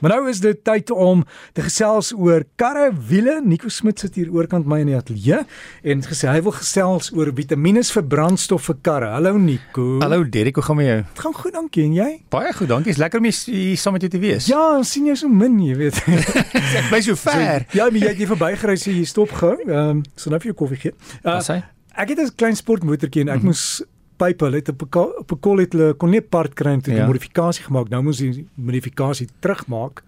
Maar nou is dit tyd om te gesels oor karre, wiele. Nico Smit sit hier oorkant my in die ateljee en gesê hy wil gesels oor vitamiene vir brandstof vir karre. Hallo Nico. Hallo Derek, hoe gaan met jou? Dit gaan goed, dankie. En jy? Baie goed, dankie. Is lekker om hier saam met jou te wees. Ja, sien jy so min, jy weet. Ek bly so ver. So, ja, maar jy het hier verbygery so jy stop gou. Ehm, um, so nou vir jou koffie gee. Uh, Wat sê? Ek het 'n klein sportmotortjie en ek mm -hmm. moes pype, hulle het op 'n op 'n kol het hulle kon nie part kry en toe ja. die modifikasie gemaak. Nou moes die modifikasie terugmaak.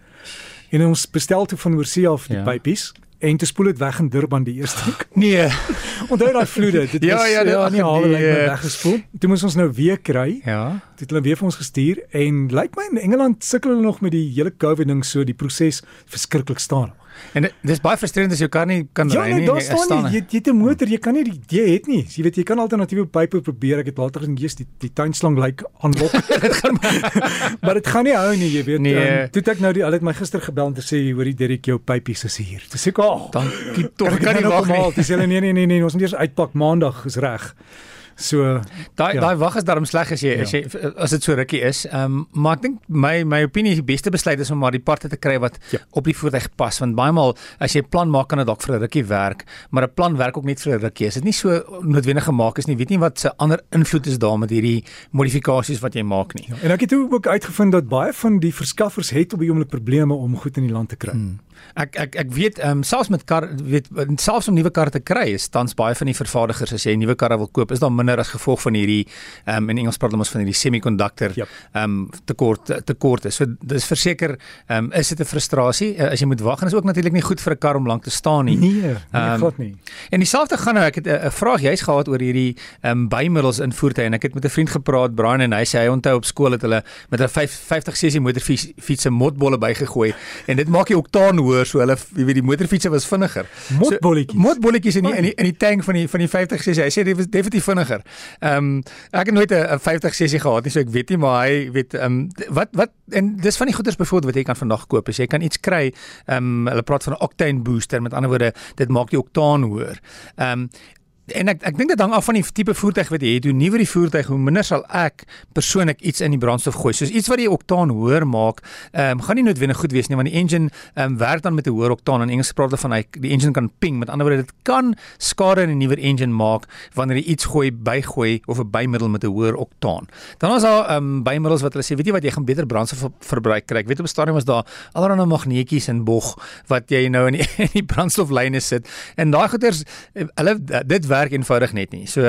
En ons bestel toe van oorsee af die ja. pypies en te spoel dit weg in Durban die eerste week. Nee. Onthou daai vloede, dit ja, was ja, ja, nie haal die, lyk my weggespoel. Toe moes ons nou weer kry. Ja. Dit het hulle weer vir ons gestuur en lyk my in Engeland sukkel hulle nog met die hele COVID ding so die proses verskriklik staan. En dis baie frustrerend as jou kar nie kan ja, ry nie. Ja, nee, daar staan nie. Jy jy het 'n motor, jy kan nie die jy het nie. Jy weet jy kan alternatiewe pype probeer. Ek het later gesien jy's die die tuinslang lyk like aanlok. dit gaan maar dit gaan nie hou nie, jy weet. Nee. Um, toe ek nou die hulle het my gister gebel om te sê hoorie Derek jou pypies is hier. Dis ek al. Dankie tog. Ek kan nie wag nie. Dis hulle nee nee nee nee, ons moet eers uitpak maandag is reg. So daai ja. daai wag is daarom sleg as jy ja. as jy as dit so rukkie is. Ehm um, maar ek dink my my opinie die beste besluit is om maar die parte te kry wat ja. op die voertuig pas want baie maal as jy 'n plan maak kan dit dalk vir 'n rukkie werk, maar 'n plan werk ook net vir 'n rukkie. As dit nie so noodwendig gemaak is nie, weet nie wat se ander invloed is daar met hierdie modifikasies wat jy maak nie. Ja. En ek het ook uitgevind dat baie van die verskaffers het op die oomblik probleme om goed in die land te kry. Hmm. Ek ek ek weet ehm um, selfs met kar weet selfs om nuwe karre te kry is tans baie van die vervaardigers as jy 'n nuwe karre wil koop is daar minder as gevolg van hierdie ehm um, in Engels praat ons van hierdie semiconductor ehm yep. um, tekort tekort is. So dis verseker ehm um, is dit 'n frustrasie uh, as jy moet wag en is ook natuurlik nie goed vir 'n kar om lank te staan nie. Nee, nee um, glad nie. En dieselfde gaan nou ek het 'n vraag jy's gehad oor hierdie ehm um, bymiddels in voertuie en ek het met 'n vriend gepraat Brian en hy sê hy onthou op skool het hulle met 'n 50 cc motorfiets se motbolle bygegooi en dit maak die oktaan hoër so hulle jy weet die motorfietsse was vinniger. Motbolletjies. So, motbolletjies in die, in die in die tank van die van die 50 cc. Hy sê dit was definitief vinniger. Ehm um, ek het nooit 'n 50 cc gehad nie, so ek weet nie maar hy weet ehm um, wat wat en dis van die goeders byvoorbeeld wat jy kan vandag koop. As jy kan iets kry, ehm um, hulle praat van 'n octane booster met ander woorde, dit maak die oktaan hoër. Ehm um, en ek ek dink dit hang af van die tipe voertuig wat jy het. Hoe nuwer die voertuig, hoe minder sal ek persoonlik iets in die brandstof gooi. Soos iets wat die oktaan hoër maak, ehm um, gaan nie noodwendig goed wees nie want die engine ehm um, werk dan met 'n hoër oktaan en Engels praat hulle van hy die engine kan ping. Met ander woorde, dit kan skade in 'n nuwer engine maak wanneer jy iets gooi, bygooi of 'n bymiddel met 'n hoër oktaan. Dan is daar ehm um, bymiddels wat hulle sê, weet jy wat, jy gaan beter brandstof verbruik kry. Ek weet op stadium was daar allerlei magneetjies in bog wat jy nou in die, in die brandstoflyne sit. En daai goeters hulle dit werk eenvoudig net nie. So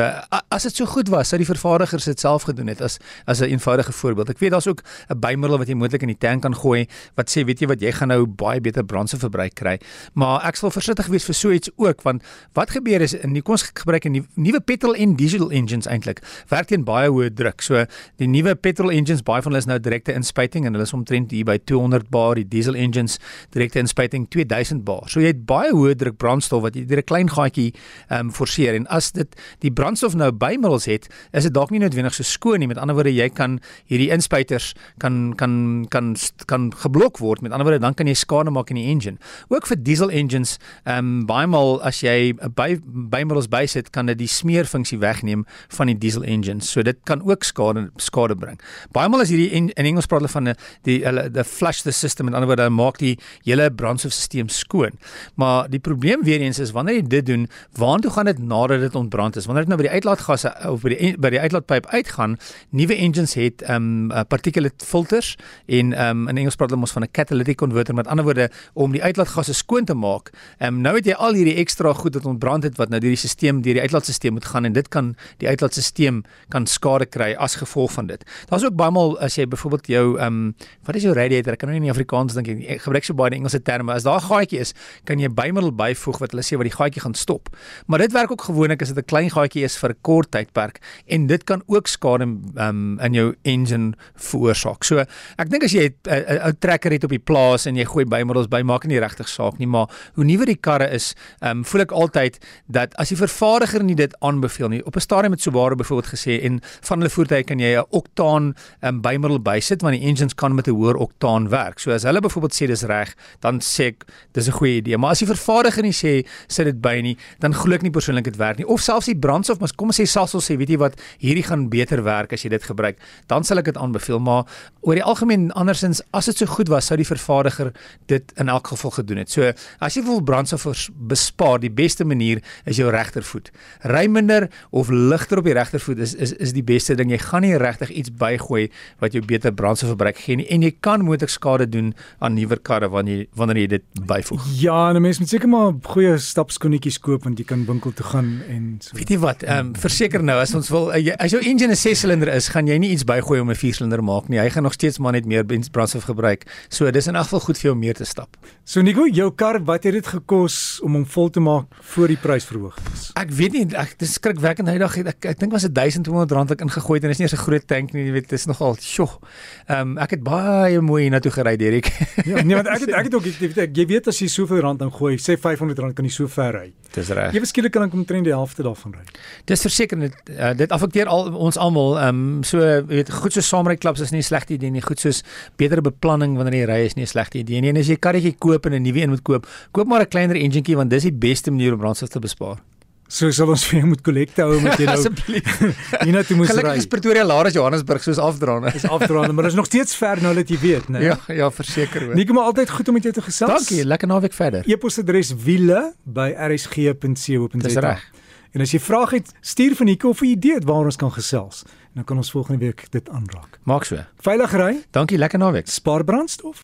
as dit so goed was, sou die vervaardigers dit self gedoen het as as 'n eenvoudige voorbeeld. Ek weet daar's ook 'n bymiddel wat jy moontlik in die tank kan gooi wat sê weet jy wat jy gaan nou baie beter brandstofverbruik kry. Maar ek sal versigtig wees vir so iets ook want wat gebeur is in die kom ons gebruik 'n nuwe petrol en diesel engines eintlik werk teen baie hoë druk. So die nuwe petrol engines baie van hulle is nou direkte inspuiting en hulle is omtrent hier by 200 bar, die diesel engines direkte inspuiting 2000 bar. So jy het baie hoë druk brandstof wat jy deur 'n klein gaatjie ehm um, forceer en as dit die brandstof nou bymiddels het, is dit dalk nie noodwendig so skoon nie. Met ander woorde, jy kan hierdie inspuiters kan kan kan kan geblok word. Met ander woorde, dan kan jy skade maak in die engine. Ook vir diesel engines, ehm um, baie maal as jy by bymiddels bysit, kan dit die smeerfunksie wegneem van die diesel engines. So dit kan ook skade skade bring. Baie maal as hierdie in, in Engels praat hulle van die hulle the flush the system. Met ander woorde, maak die hele brandstofstelsel skoon. Maar die probleem weer eens is wanneer jy dit doen, waartoe gaan dit nadat dit ontbrand is. Wanneer dit nou by die uitlaatgasse of by die by die uitlaatpyp uitgaan, nuwe engines het ehm um, particulate filters en ehm um, in Engels praat hulle mos van 'n catalytic converter met ander woorde om die uitlaatgasse skoon te maak. Ehm um, nou het jy al hierdie ekstra goed wat ontbrand het wat nou deur die stelsel deur die uitlaatstelsel moet gaan en dit kan die uitlaatstelsel kan skade kry as gevolg van dit. Daar's ook baie maal as jy byvoorbeeld jou ehm um, wat is jou radiator? Ek kan nou nie in Afrikaans dink ek gebruik so baie die Engelse terme. As daar 'n gaatjie is, kan jy bymiddel byvoeg wat hulle sê wat die gaatjie gaan stop. Maar dit werk ook gewoonlik as dit 'n klein gaatjie is vir 'n kort tydperk en dit kan ook skade um, in jou engine veroorsaak. So ek dink as jy 'n ou trekker het op die plaas en jy gooi bymiddels by, maak nie regtig saak nie, maar hoe nuwer die karre is, um, voel ek altyd dat as die vervaardiger nie dit aanbeveel nie, op 'n stadium het Subaru byvoorbeeld gesê en van hulle voertuie kan jy 'n oktaan um, bymiddel bysit want die engines kan met 'n hoër oktaan werk. So as hulle byvoorbeeld sê dis reg, dan sê ek dis 'n goeie idee. Maar as die vervaardiger nie sê sit dit by nie, dan glo ek nie persoonlik dit werk nie of selfs die brandstof, maar kom ons sê Sasol sê weet jy wat, hierdie gaan beter werk as jy dit gebruik, dan sal ek dit aanbeveel, maar oor die algemeen andersins as dit so goed was, sou die vervaardiger dit in elk geval gedoen het. So as jy wil brandstof bespaar, die beste manier is jou regtervoet. Ry minder of ligter op die regtervoet is is is die beste ding. Jy gaan nie regtig iets bygooi wat jou beter brandstofverbruik gee nie en jy kan moontlik skade doen aan nuwer karre wanneer jy wanneer jy dit byvoeg. Ja, 'n mens moet seker maar goeie stapskoenetjies koop want jy kan winkel toe gaan en so. Weet jy wat? Ehm um, verseker nou as ons wil uh, as jou engine 'n 6-silinder is, gaan jy nie iets bygooi om 'n 4-silinder maak nie. Hy gaan nog steeds maar net meer brandstof gebruik. So dis in elk geval goed vir jou om meer te stap. So Nico, jou kar, wat het dit gekos om hom vol te maak voor die prysverhoging is? Ek weet nie, ek dis skrikwekkend hy dag ek ek, ek dink was dit 1200 rand ek ingegooi het en is nie eens 'n groot tank nie, jy weet, dis nogal sjoe. Ehm um, ek het baie mooi hiernatoe gery, Derek. ja, nee, want ek het ek het ook ek, ek, jy weet as jy soveel rand ingooi, sê 500 rand kan jy so ver ry. Dis reg. Jy beskiklik kan ek omtrent die helfte daarvan ry. Dis verseker dit uh, dit affekteer al ons almal. Ehm um, so weet goed so saamry klubs is nie slegte idee nie. Goed soos beter beplanning wanneer jy ry is nie 'n slegte idee nie. En as jy 'n karretjie koop en 'n nuwe een moet koop, koop maar 'n kleiner enjintjie want dis die beste manier om brandstof te bespaar. So sal ons vir jou moet kollekte hou met jy nou. Asseblief. Hierna toe moet ry. Gelukkig is Pretoria laer as Johannesburg soos afdraande. Is afdraande, maar is nog steeds ver nou dat jy weet, né? Ja, ja, verseker hoor. Nikom altyd goed om met jou te gesels. Dankie, lekker naweek verder. E-posadres wiele@rsg.co.za. Dis reg. En as jy vrae het, stuur vir Nico of 'n idee het waar ons kan gesels. Dan kan ons volgende week dit aanraak. Maak so. Veilig ry. Dankie, lekker naweek. Spaar brandstof.